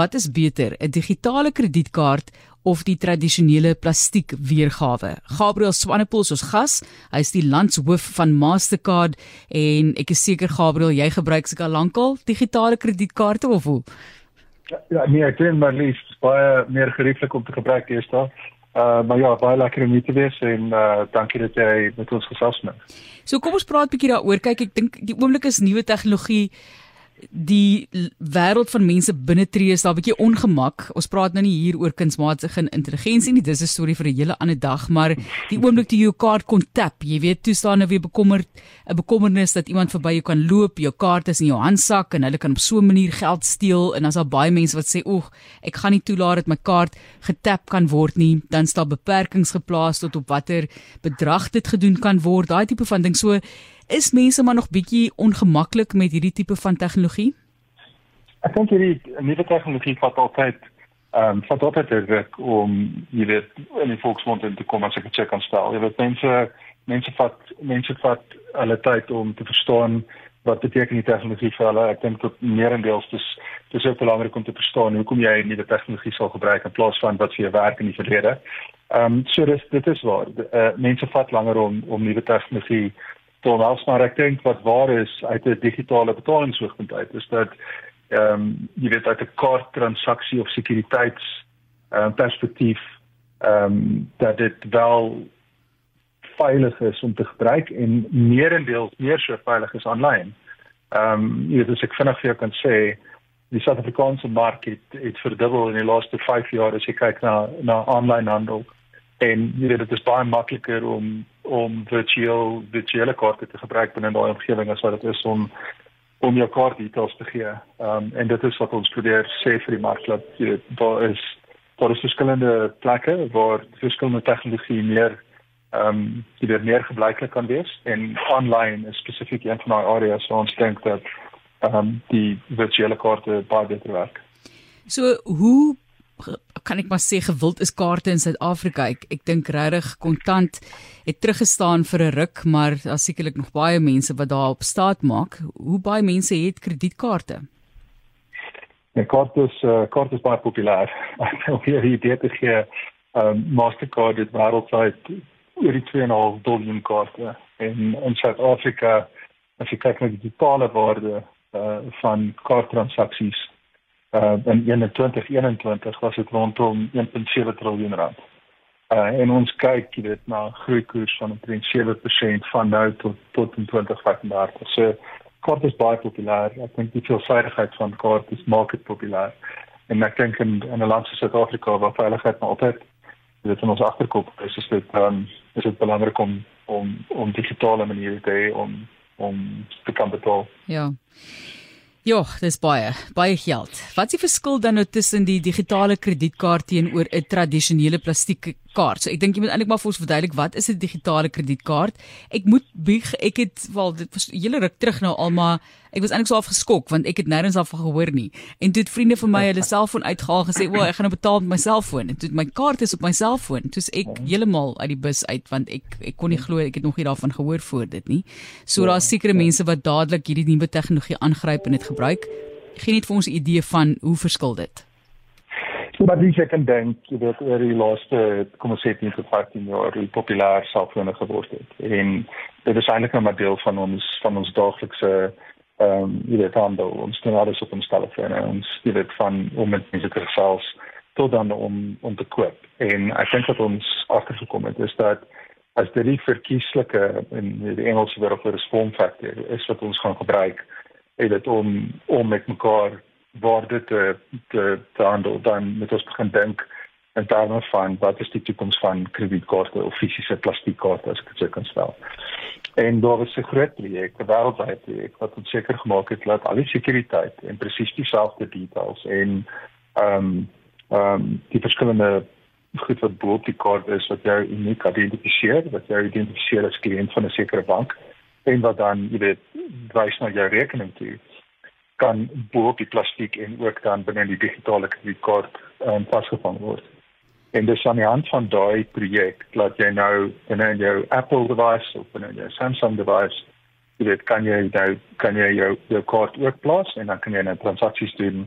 wat is beter, 'n digitale kredietkaart of die tradisionele plastiek weergawe. Gabriel Swanepoel is ons gas. Hy is die landshoof van Mastercard en ek is seker Gabriel, jy gebruik seker al lankal digitale kredietkaarte of hoe? Ja, nee, ek dink maar lief baie meer gerieflik om te gebruik eers daar. Uh maar ja, baie lekker om hier te wees en uh dankie dat jy met ons gesels het. So kom ons praat 'n bietjie daaroor. Kyk, ek dink die oomblik is nuwe tegnologie die wêreld van mense binne tree is daar 'n bietjie ongemak. Ons praat nou nie hier oor kunsmatige intelligensie nie. Dis 'n storie vir 'n hele ander dag, maar die oomblik toe jy jou kaart kon tap, jy weet, toe staan nou weer bekommerd 'n bekommernis dat iemand verby jou kan loop, jou kaart is in jou handsak en hulle kan op so 'n manier geld steel en as daar baie mense wat sê, "Oeg, ek gaan nie toelaat dat my kaart getap kan word nie." Dan staan beperkings geplaas tot op watter bedrag dit gedoen kan word. Daai tipe van ding. So is mense maar nog bietjie ongemaklik met hierdie tipe van tegnologie? Ek dink hierdie nuwe tegnologie vat altyd ehm um, vat altyd ruk om jy weet in die volksmond te kom as ek dit check kan stel. Jy weet mense mense vat mense vat hulle tyd om te verstaan wat beteken die tegnologie vir hulle. Ek dink tot meerendeels dis dis ook belangrik om te verstaan hoekom jy nuwe tegnologie sal gebruik in plaas van wat vir jou werk in die verlede. Ehm um, so dis dit is waar. Uh, mense vat langer om om nuwe tegnologie Tot nou maar ek dink wat waar is uit 'n digitale betalingshoogtepunt uit is dat ehm um, jy weet uit 'n kaarttransaksie of sekuriteits ehm um, perspektief ehm um, dat dit wel veilig is om te gebruik en meerendeels meer so veilig is aanlyn. Ehm um, jy weet as ek vinnig vir jou kan sê die Suid-Afrikaanse mark het, het verdubbel in die laaste 5 jaar as jy kyk na na aanlyn handel en jy weet dit is baie makliker om om virtueel virtuele kaarte te gebruik binne daai omgewing as wat dit is om om jou kaartdetails te gee. Ehm um, en dit is wat ons probeer sê vir die mark dat jy daar is daar is verskillende plekke waar verskillende tegnologie meer ehm um, jy weet meer gebruiklik kan wees en online is spesifiek een van daai areas waar ons dink dat ehm um, die virtuele kaarte baie beter werk. So hoe kan ek maar sê gewild is kaarte in Suid-Afrika. Ek ek dink regtig kontant het teruggestaan vir 'n ruk, maar daar sekerlik nog baie mense wat daarop staat maak. Hoe baie mense het kredietkaarte? Ja, kaarte is uh, kaarte is baie populêr. Ek wil hier die idee te gee, um, Mastercard het wêreldwyd oor die 2.5 miljard kaarte en in Suid-Afrika as jy kyk na die totale waarde uh, van kaarttransaksies uh in 2021 was dit rondom 1.7 trilljoen rand. Uh en ons kyk jy weet na groeikoers van omtrent 7% van nou tot tot in 2035. So kort is baie populêr. Ek dink die veelvoudigheid van kort is maak dit populêr. En ek dink in in 'n land soos Suid-Afrika waar veiligheid maar altyd dit in ons agterkop is, is dit um, is dit belangrik om om om digitale maniere te hê om om te kan betaal. Ja. Ja, dis baie, baie geld. Wat is die verskil dan nou tussen die digitale kredietkaart teenoor 'n tradisionele plastiek kaart? So ek dink jy moet eintlik maar vir ons verduidelik wat is 'n digitale kredietkaart? Ek moet bieg, ek het wel dit hele ruk terug nou almal Ek was eintlik so afgeskok want ek het nêrens af gehoor nie. En toe het vriende van my hulle selfoon uitgehaal gesê, "O, ek gaan nou betaal met my selfoon." En toe my kaart is op my selfoon. Toe ek heeltemal uit die bus uit want ek ek kon nie glo ek het nog nie daarvan gehoor voor dit nie. So daar's sekere mense wat dadelik hierdie nuwe tegnologie aangryp en dit gebruik. Geen net vir ons 'n idee van hoe verskil dit. Maar dis ek kan dink jy weet oor die laaste kom ons sê 10 tot 15 jaar hoe populêr selfone geword het. En dit is eintlik 'n deel van ons van ons daaglikse ehm um, jy weet dan ons doen alles op ons telefone ons jy weet van om met mense te gesels tot dan om om te koop en ek dink dat ons agtergekom het is dat as dit die verkieslike in die Engelse woord vir response factor is wat ons gaan gebruik het dit om om met mekaar waarde te te te handel dan met ons begin dink en daarna van wat is die toekoms van kredietkaarte of fisiese plastiekkaarte as ek dit kan stel. En daar was 'n groot projek, 'n wêreldwye projek wat ons seker gemaak het dat al die sekuriteit en presies dieselfde details en ehm um, ehm um, die verskillende goed wat bo op die kaart is wat jou uniek identifiseer, wat jou identifiseer as kliënt van 'n sekere bank en wat dan jy weet wys na jou rekening toe kan bo op die plastiek en ook dan binne die digitale kredietkaart um, vasgevang word. En dis aan die hand van daai projek dat jy nou binne jou Apple device of binne jou Samsung device jy weet kan jy nou kan jy jou jou kaart ook plaas en dan kan jy nou transaksies doen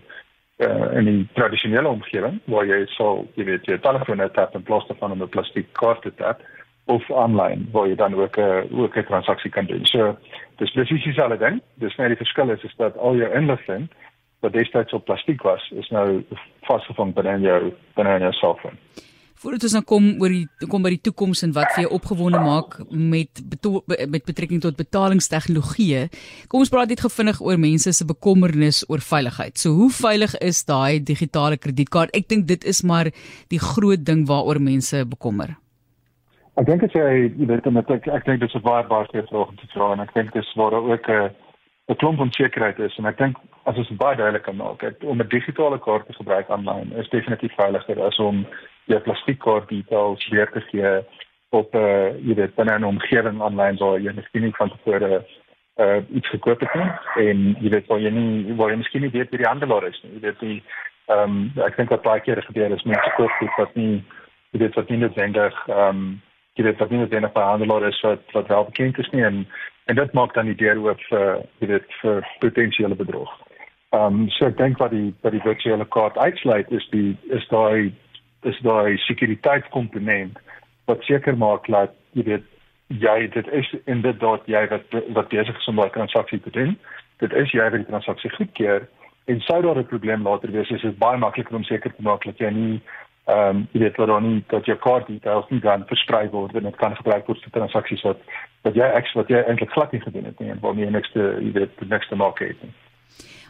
uh, in die tradisionele omgewing waar jy sal jy weet jy telefoon net tap in plaas daarvan om 'n plastiek kaart te tap of aanlyn waar jy dan ook 'n uh, ook 'n transaksie kan doen. So dis presies dieselfde ding. Dis net die verskil is is dat al jou inligting wat destyds op plastiek was, is nou vasgevang binne jou binne jou selfoon. Voordat ons nou kom oor die kom by die toekoms en wat vir jou opgewonde maak met met betrekking tot betalingstegnologie. Kom ons praat net gefvinnig oor mense se bekommernis oor veiligheid. So hoe veilig is daai digitale kredietkaart? Ek dink dit is maar die groot ding waaroor mense bekommer. Ek dink dit jy jy weet met ek ek dink dit is 'n baie baie groot vraag om te vra en ek dink dis waar daar ook 'n 'n klomp onsekerheid is en ek dink as ons baie duidelik kan maak, ek, om 'n digitale kaart te gebruik aanlyn is definitief veiliger as om jou plastiekkaart details weer te gee op 'n uh, jy weet binne 'n omgewing aanlyn waar jy miskien nie van tevore uh iets gekoop het nie en jy weet waar jy nie waar jy miskien nie weet wie die handelaar is nie. Jy weet die ehm um, ek dink wat baie keer gebeur is mense koop iets wat nie jy weet wat nie noodwendig ehm um, jy weet wat nie noodwendig by handelaar is wat wat wel bekend is nie en en dit maak dan die deur oop vir jy weet vir potensiële bedrog. Ehm um, so ek dink wat die wat die virtuele kaart uitsluit is die is daai is daai sekuriteitskomponent wat seker maak dat jy weet jy dit is in dit dat jy wat wat besig is om daai transaksie te doen. Dit is jy wat die transaksie goedkeur en sou daar 'n probleem later wees is dit baie makliker om seker te maak dat jy nie ehm um, jy weet dat dan nie dat jou kaart details nie dan versprei word en dit kan gebruik word vir transaksies wat wat jy ek wat jy eintlik glad nie gedoen het nie en waarmee jy niks te jy weet die nächste maak het nie.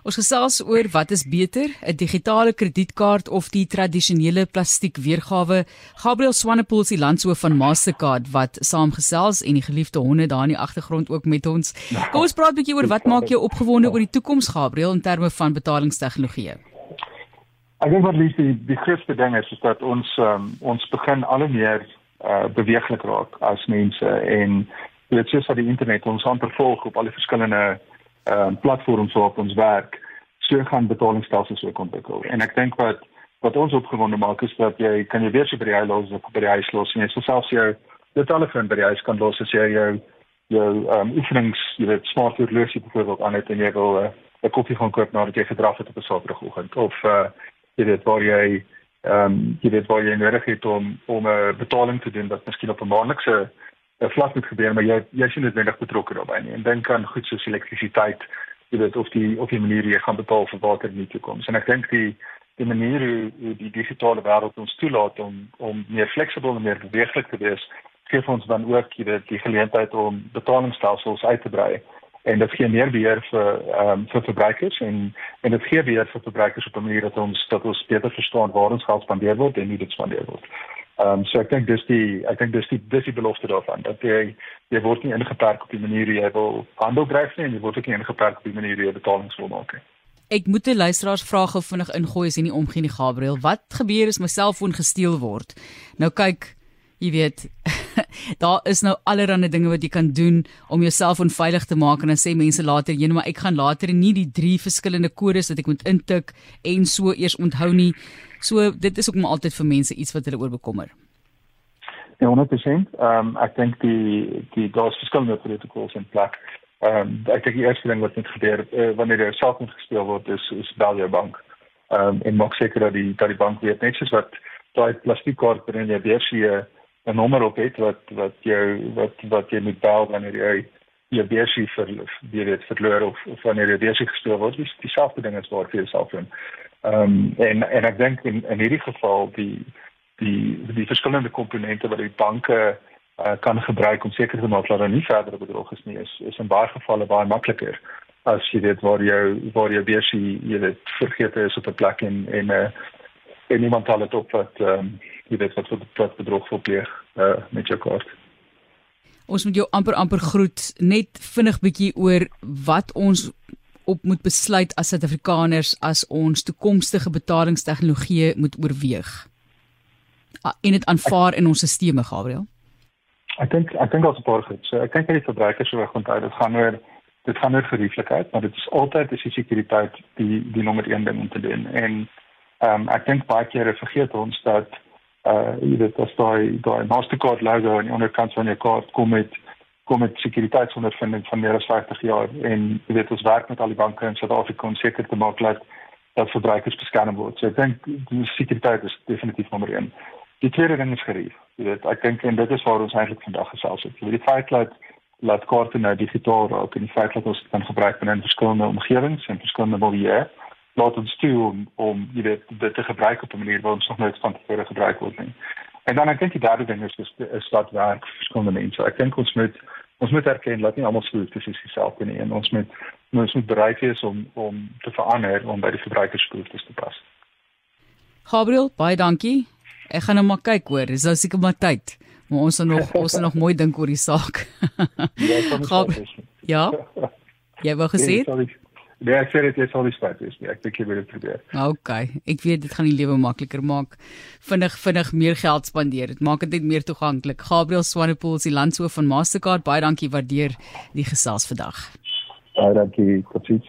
Ons gesels oor wat is beter, 'n digitale kredietkaart of die tradisionele plastiek weergawe. Gabriel Swanepoel is die landshoof van Mastercard wat saamgesels en die geliefde honde daar in die agtergrond ook met ons. Kom ons praat 'n bietjie oor wat maak jou opgewonde oor die toekoms Gabriel in terme van betalingstegnologie. Ek dink wat liefde die, die grootste ding is is dat ons um, ons begin al meer uh, beweeglik raak as mense en dit is dat die internet ons amper volg op al die verskillende uh, platforms waarop ons werk, so gaan betalingsstelsels ook ontwikkel. En ek dink wat wat ons opgewonde maak is dat jy kan jy weer so by die huis los of by die huis los en jy selfs jou dit telefoon by die huis kan los as jy jou jou um, oefenings, jy weet smart horlosie byvoorbeeld aan het en jy wil eh, 'n uh, koffie gaan koop nadat jy gedraf het op 'n Saterdagoggend of uh jy weet waar jy ehm um, jy weet waar jy nodig het om om 'n betaling te doen wat miskien op 'n maandelikse 'n vlak moet gebeur maar jy jy sien dit nodig betrokke daarbey nie. En dink aan goed soos elektrisiteit jy weet of die of die manier jy gaan betaal vir water in die toekoms en ek dink die die manier hoe die digitale wêreld ons toelaat om om meer fleksibel en meer beweeglik te wees gee ons dan ook jy weet die geleentheid om betalingsstelsels uit te brei en dit gee meer beheer vir ehm um, vir verbruikers en en dit gee beheer vir verbruikers op 'n manier dat ons dat ons beter verstaan waar ons geld spandeer word en hoe dit spandeer word. Ehm um, so ek dink dis die ek dink dis die dis die belofte daarvan dat jy jy word nie ingeperk op die manier hoe jy wil handel dryf nie en jy word ook nie ingeperk op die manier hoe jy betalings wil maak nie. Ek moet 'n luisteraars vraag gou vinnig ingooi as jy nie omgee nie Gabriel. Wat gebeur as my selfoon gesteel word? Nou kyk, jy weet, daar is nou allerlei dinge wat jy kan doen om jou selfoon veilig te maak en dan sê mense later, "Jy nou maar ek gaan later nie die drie verskillende kodes wat ek moet intik en so eers onthou nie." So dit is ook maar altyd vir mense iets wat hulle oor bekommer. Ja, 100%. Ehm um, ek dink die die daar's verskillende protokols in plek. Ehm um, ek dink die eerste ding wat moet gebeur uh, wanneer self moet gesteel word is is bel jou bank. Ehm um, en maak seker dat die dat die bank weet net soos wat daai plastiekkaart binne weer sy 'n nommer op het wat wat jou wat wat jy moet bel wanneer jy jy besie vir jy weet verloor of, of wanneer jy besie gesteel word. Dis dieselfde ding as waar vir jouself doen. Ehm um, en en ek dink in in hierdie geval die die die verskillende komponente wat die banke uh, kan gebruik om seker te maak dat daar nie verdere bedrog is nie is is in baie gevalle baie makliker as jy dit waar jy waar jy besie jy dit vergeet is op 'n plek en en uh, en niemand het dit op wat ehm um, jy weet wat wat bedrog verpleeg uh, met jou kaart. Ons moet jou amper amper groet net vinnig bietjie oor wat ons op moet besluit as Suid-Afrikaners as ons toekomstige betalingstegnologie moet oorweeg en dit aanvaar in ons stelsels Gabriel. Ek dink ek dink daar's 'n paar goed. So ek dink dat die verbruikers sou onthou dit gaan oor dit gaan oor gerieflikheid, maar dit is altyd is die sekuriteit die die nommer 1 ding om te doen. En ehm um, ek dink baie kere vergeet ons dat uh jy weet as daai daai Mastercard logo aan die onderkant van jou kaart kom met kom met sekuriteitsondervinding van meer as 50 jaar en jy weet ons werk met al die banke in Suid-Afrika om seker te maak dat dat verbruikers beskerm word. So ek dink die sekuriteit is definitief nommer 1. Die tweede ding is gerief. Jy weet, ek dink en dit is waar ons eintlik vandag gesels het. Jy weet die feit dat laat kaarte nou digitaal raak en die feit dat ons dit kan gebruik binne verskillende omgewings en verskillende milieu laat ons toe om om jy weet dit te gebruik op 'n manier wat ons nog nooit van tevore gebruik word nie. En dan ek dink die derde ding is is, is dat werk verskillende mense. Ek dink ons moet ons moet erken dat nie almal so presies dieselfde nie en ons moet ons moet bereid wees om om te verander om by die verbruikersbehoeftes te pas. Gabriel, baie dankie. Ek gaan nou maar kyk hoor. Dis nou seker maar tyd. Maar ons moet nog ons moet nog mooi dink oor die saak. Ja, ja. Jy wou gesê? Nee, ek sê dit is al die spyt is nie. Ek dink jy moet dit probeer. OK. Ek weet dit gaan die lewe makliker maak. Vinnig vinnig meer geld spandeer. Dit maak dit net meer toeganklik. Gabriel Swanepoel is die landshoof van Mastercard. Baie dankie waardeer die gesels vandag. Baie dankie. Totsiens.